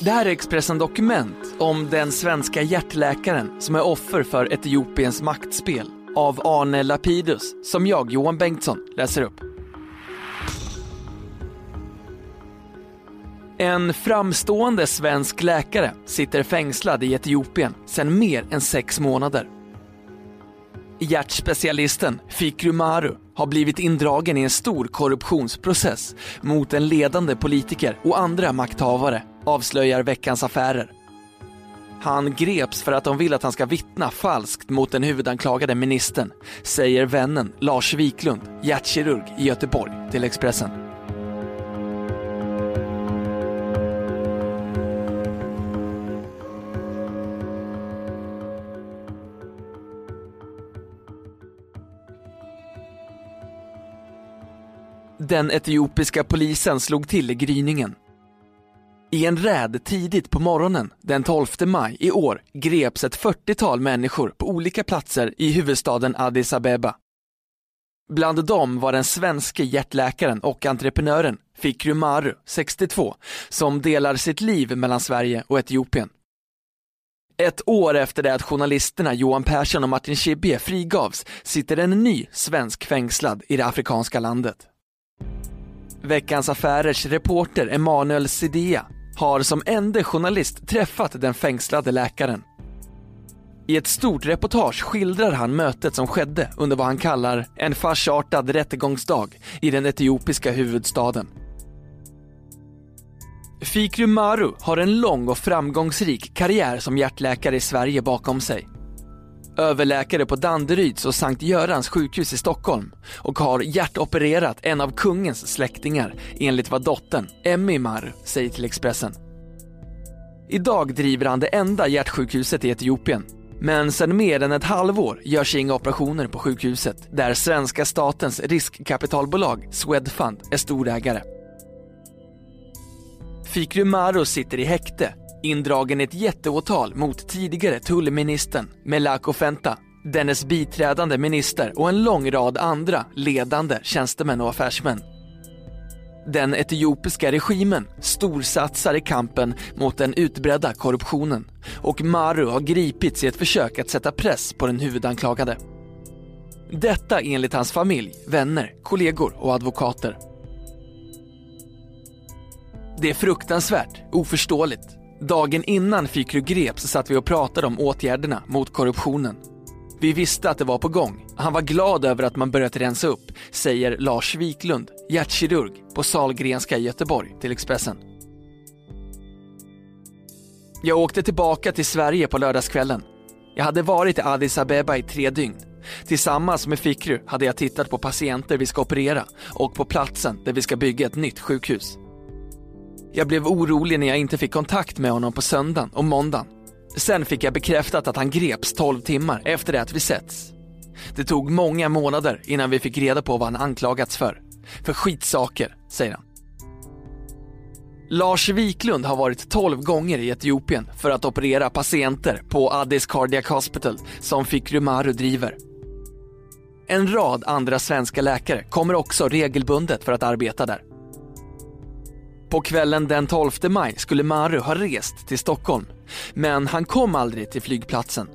Det här är Expressen Dokument om den svenska hjärtläkaren som är offer för Etiopiens maktspel av Arne Lapidus som jag, Johan Bengtsson, läser upp. En framstående svensk läkare sitter fängslad i Etiopien sedan mer än sex månader. Hjärtspecialisten Fikru Maru har blivit indragen i en stor korruptionsprocess mot en ledande politiker och andra makthavare, avslöjar Veckans Affärer. Han greps för att de vill att han ska vittna falskt mot den huvudanklagade ministern, säger vännen Lars Wiklund, hjärtkirurg i Göteborg, till Expressen. Den etiopiska polisen slog till i gryningen. I en räd tidigt på morgonen den 12 maj i år greps ett 40-tal människor på olika platser i huvudstaden Addis Abeba. Bland dem var den svenske hjärtläkaren och entreprenören Fikru Maru, 62, som delar sitt liv mellan Sverige och Etiopien. Ett år efter det att journalisterna Johan Persson och Martin Schibbye frigavs sitter en ny svensk fängslad i det afrikanska landet. Veckans Affärers reporter Emanuel Sidea har som enda journalist träffat den fängslade läkaren. I ett stort reportage skildrar han mötet som skedde under vad han kallar en farsartad rättegångsdag i den etiopiska huvudstaden. Fikru Maru har en lång och framgångsrik karriär som hjärtläkare i Sverige bakom sig. Överläkare på Danderyds och Sankt Görans sjukhus i Stockholm och har hjärtopererat en av kungens släktingar enligt vad dottern, Emmy Maru, säger till Expressen. Idag driver han det enda hjärtsjukhuset i Etiopien men sedan mer än ett halvår görs inga operationer på sjukhuset där svenska statens riskkapitalbolag Swedfund är storägare. Fikru Maru sitter i häkte, indragen i ett jätteåtal mot tidigare tullministern Melako Fenta, dennes biträdande minister och en lång rad andra ledande tjänstemän och affärsmän. Den etiopiska regimen storsatsar i kampen mot den utbredda korruptionen och Maru har gripits i ett försök att sätta press på den huvudanklagade. Detta enligt hans familj, vänner, kollegor och advokater. Det är fruktansvärt, oförståeligt. Dagen innan Fikru greps satt vi och pratade om åtgärderna mot korruptionen. Vi visste att det var på gång. Han var glad över att man börjat rensa upp, säger Lars Wiklund, hjärtkirurg på Salgrenska i Göteborg till Expressen. Jag åkte tillbaka till Sverige på lördagskvällen. Jag hade varit i Addis Abeba i tre dygn. Tillsammans med Fikru hade jag tittat på patienter vi ska operera och på platsen där vi ska bygga ett nytt sjukhus. Jag blev orolig när jag inte fick kontakt med honom på söndagen och måndagen. Sen fick jag bekräftat att han greps 12 timmar efter det att vi setts. Det tog många månader innan vi fick reda på vad han anklagats för. För skitsaker, säger han. Lars Wiklund har varit 12 gånger i Etiopien för att operera patienter på Addis Cardiac Hospital som Fikru Maru driver. En rad andra svenska läkare kommer också regelbundet för att arbeta där. På kvällen den 12 maj skulle Maru ha rest till Stockholm, men han kom aldrig till flygplatsen.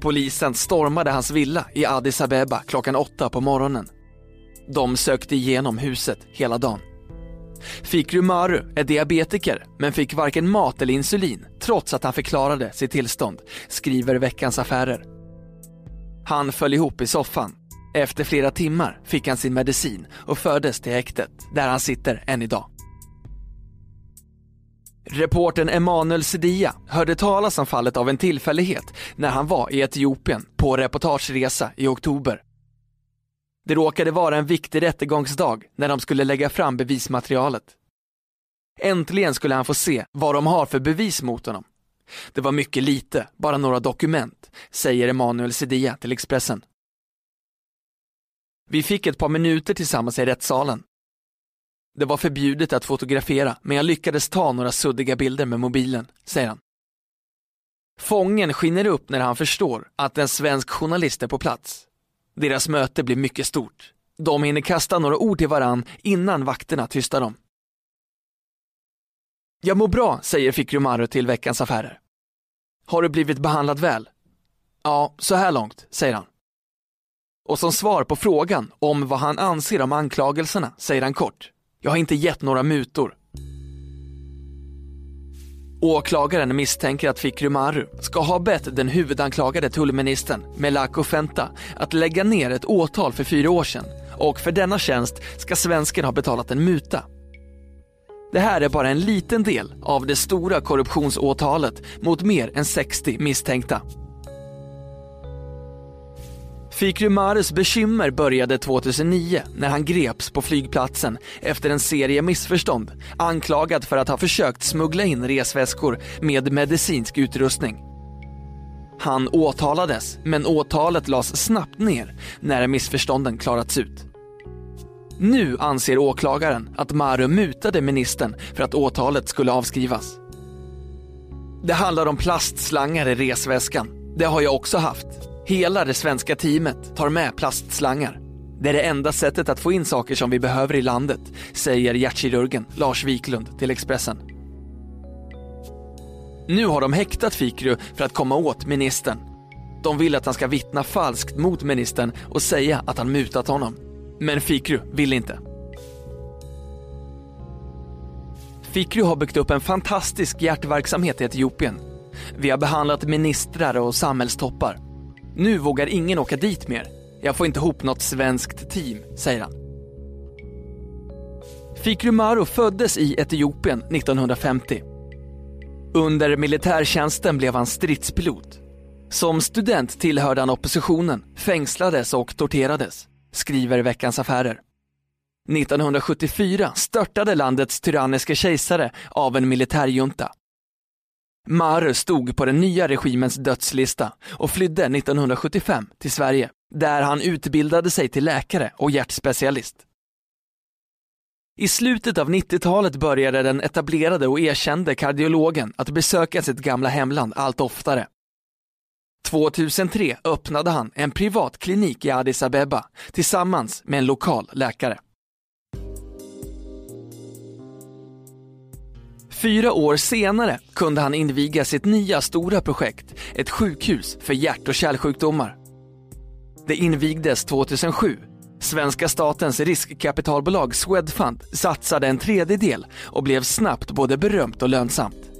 Polisen stormade hans villa i Addis Abeba klockan åtta på morgonen. De sökte igenom huset hela dagen. Fikru Maru är diabetiker men fick varken mat eller insulin trots att han förklarade sitt tillstånd, skriver Veckans Affärer. Han föll ihop i soffan. Efter flera timmar fick han sin medicin och fördes till häktet där han sitter än idag. Reporten Emanuel Sedia hörde talas om fallet av en tillfällighet när han var i Etiopien på reportageresa i oktober. Det råkade vara en viktig rättegångsdag när de skulle lägga fram bevismaterialet. Äntligen skulle han få se vad de har för bevis mot honom. Det var mycket lite, bara några dokument, säger Emanuel Sedia till Expressen. Vi fick ett par minuter tillsammans i rättssalen. Det var förbjudet att fotografera, men jag lyckades ta några suddiga bilder med mobilen, säger han. Fången skiner upp när han förstår att en svensk journalist är på plats. Deras möte blir mycket stort. De hinner kasta några ord till varann innan vakterna tystar dem. Jag mår bra, säger Fikru Maru till Veckans Affärer. Har du blivit behandlad väl? Ja, så här långt, säger han. Och som svar på frågan om vad han anser om anklagelserna säger han kort. Jag har inte gett några mutor. Åklagaren misstänker att Fikru Maru ska ha bett den huvudanklagade tullministern Melako Fenta att lägga ner ett åtal för fyra år sedan och för denna tjänst ska svensken ha betalat en muta. Det här är bara en liten del av det stora korruptionsåtalet mot mer än 60 misstänkta. Fikru Marus bekymmer började 2009 när han greps på flygplatsen efter en serie missförstånd anklagad för att ha försökt smuggla in resväskor med medicinsk utrustning. Han åtalades, men åtalet lades snabbt ner när missförstånden klarats ut. Nu anser åklagaren att Maru mutade ministern för att åtalet skulle avskrivas. Det handlar om plastslangar i resväskan. Det har jag också haft. Hela det svenska teamet tar med plastslangar. Det är det enda sättet att få in saker som vi behöver i landet, säger hjärtkirurgen Lars Wiklund till Expressen. Nu har de häktat Fikru för att komma åt ministern. De vill att han ska vittna falskt mot ministern och säga att han mutat honom. Men Fikru vill inte. Fikru har byggt upp en fantastisk hjärtverksamhet i Etiopien. Vi har behandlat ministrar och samhällstoppar. Nu vågar ingen åka dit mer. Jag får inte ihop något svenskt team, säger han. Fikru Maru föddes i Etiopien 1950. Under militärtjänsten blev han stridspilot. Som student tillhörde han oppositionen, fängslades och torterades, skriver Veckans Affärer. 1974 störtade landets tyranniska kejsare av en militärjunta. Maru stod på den nya regimens dödslista och flydde 1975 till Sverige, där han utbildade sig till läkare och hjärtspecialist. I slutet av 90-talet började den etablerade och erkände kardiologen att besöka sitt gamla hemland allt oftare. 2003 öppnade han en privat klinik i Addis Abeba tillsammans med en lokal läkare. Fyra år senare kunde han inviga sitt nya stora projekt, ett sjukhus för hjärt och kärlsjukdomar. Det invigdes 2007. Svenska statens riskkapitalbolag Swedfund satsade en tredjedel och blev snabbt både berömt och lönsamt.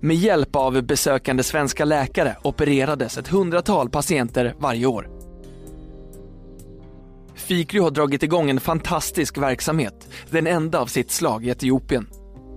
Med hjälp av besökande svenska läkare opererades ett hundratal patienter varje år. Fikru har dragit igång en fantastisk verksamhet, den enda av sitt slag i Etiopien.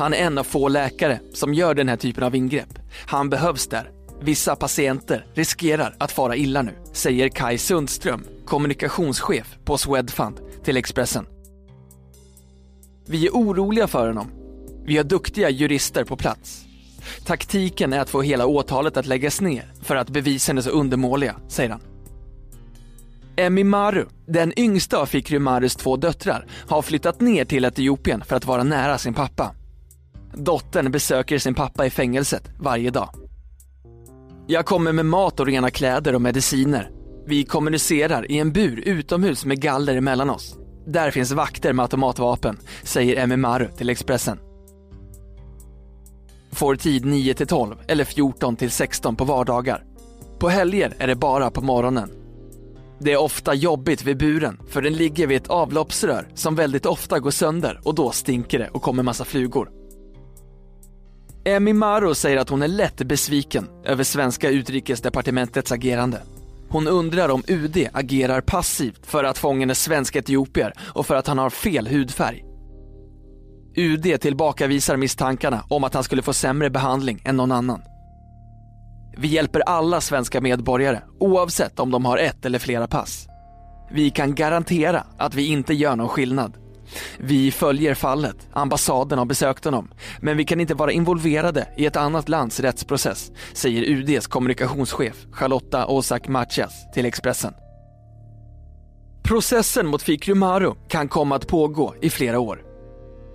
Han är en av få läkare som gör den här typen av ingrepp. Han behövs där. Vissa patienter riskerar att fara illa nu, säger Kai Sundström, kommunikationschef på Swedfund till Expressen. Vi är oroliga för honom. Vi har duktiga jurister på plats. Taktiken är att få hela åtalet att läggas ner för att bevisen är så undermåliga, säger han. Emmy Maru, den yngsta av Fikri Marus två döttrar, har flyttat ner till Etiopien för att vara nära sin pappa. Dottern besöker sin pappa i fängelset varje dag. Jag kommer med mat och rena kläder och mediciner. Vi kommunicerar i en bur utomhus med galler emellan oss. Där finns vakter med automatvapen, säger Emmy Maru till Expressen. Får tid 9 till 12 eller 14 till 16 på vardagar. På helger är det bara på morgonen. Det är ofta jobbigt vid buren för den ligger vid ett avloppsrör som väldigt ofta går sönder och då stinker det och kommer massa flugor. Emmy Maro säger att hon är lätt besviken över svenska utrikesdepartementets agerande. Hon undrar om UD agerar passivt för att fången är svensk etiopier och för att han har fel hudfärg. UD tillbakavisar misstankarna om att han skulle få sämre behandling än någon annan. Vi hjälper alla svenska medborgare oavsett om de har ett eller flera pass. Vi kan garantera att vi inte gör någon skillnad. Vi följer fallet, ambassaden har besökt honom, men vi kan inte vara involverade i ett annat lands rättsprocess, säger UDs kommunikationschef Charlotta Osak Machias till Expressen. Processen mot Fikru Maru kan komma att pågå i flera år.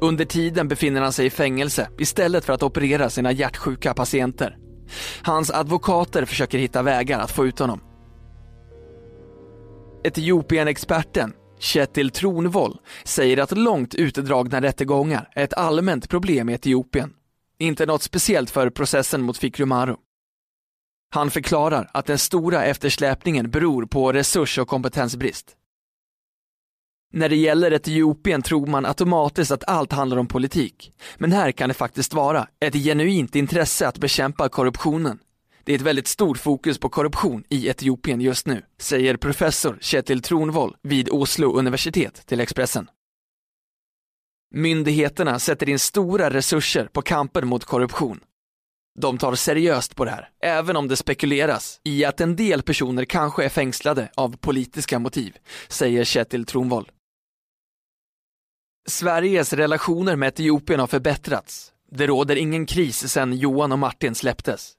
Under tiden befinner han sig i fängelse istället för att operera sina hjärtsjuka patienter. Hans advokater försöker hitta vägar att få ut honom. Etiopien-experten Kjetil Tronvoll säger att långt utdragna rättegångar är ett allmänt problem i Etiopien. Inte något speciellt för processen mot Fikru Maru. Han förklarar att den stora eftersläpningen beror på resurs och kompetensbrist. När det gäller Etiopien tror man automatiskt att allt handlar om politik. Men här kan det faktiskt vara ett genuint intresse att bekämpa korruptionen. Det är ett väldigt stort fokus på korruption i Etiopien just nu, säger professor Kjetil Tronvoll vid Oslo universitet till Expressen. Myndigheterna sätter in stora resurser på kampen mot korruption. De tar seriöst på det här, även om det spekuleras i att en del personer kanske är fängslade av politiska motiv, säger Kjetil Tronvoll. Sveriges relationer med Etiopien har förbättrats. Det råder ingen kris sedan Johan och Martin släpptes.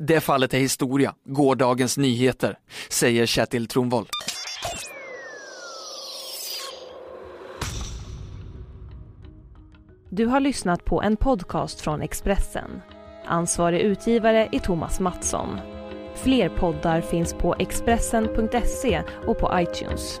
Det fallet är historia, gårdagens nyheter, säger Kjetil Tronvoll. Du har lyssnat på en podcast från Expressen. Ansvarig utgivare är Thomas Mattsson. Fler poddar finns på Expressen.se och på iTunes.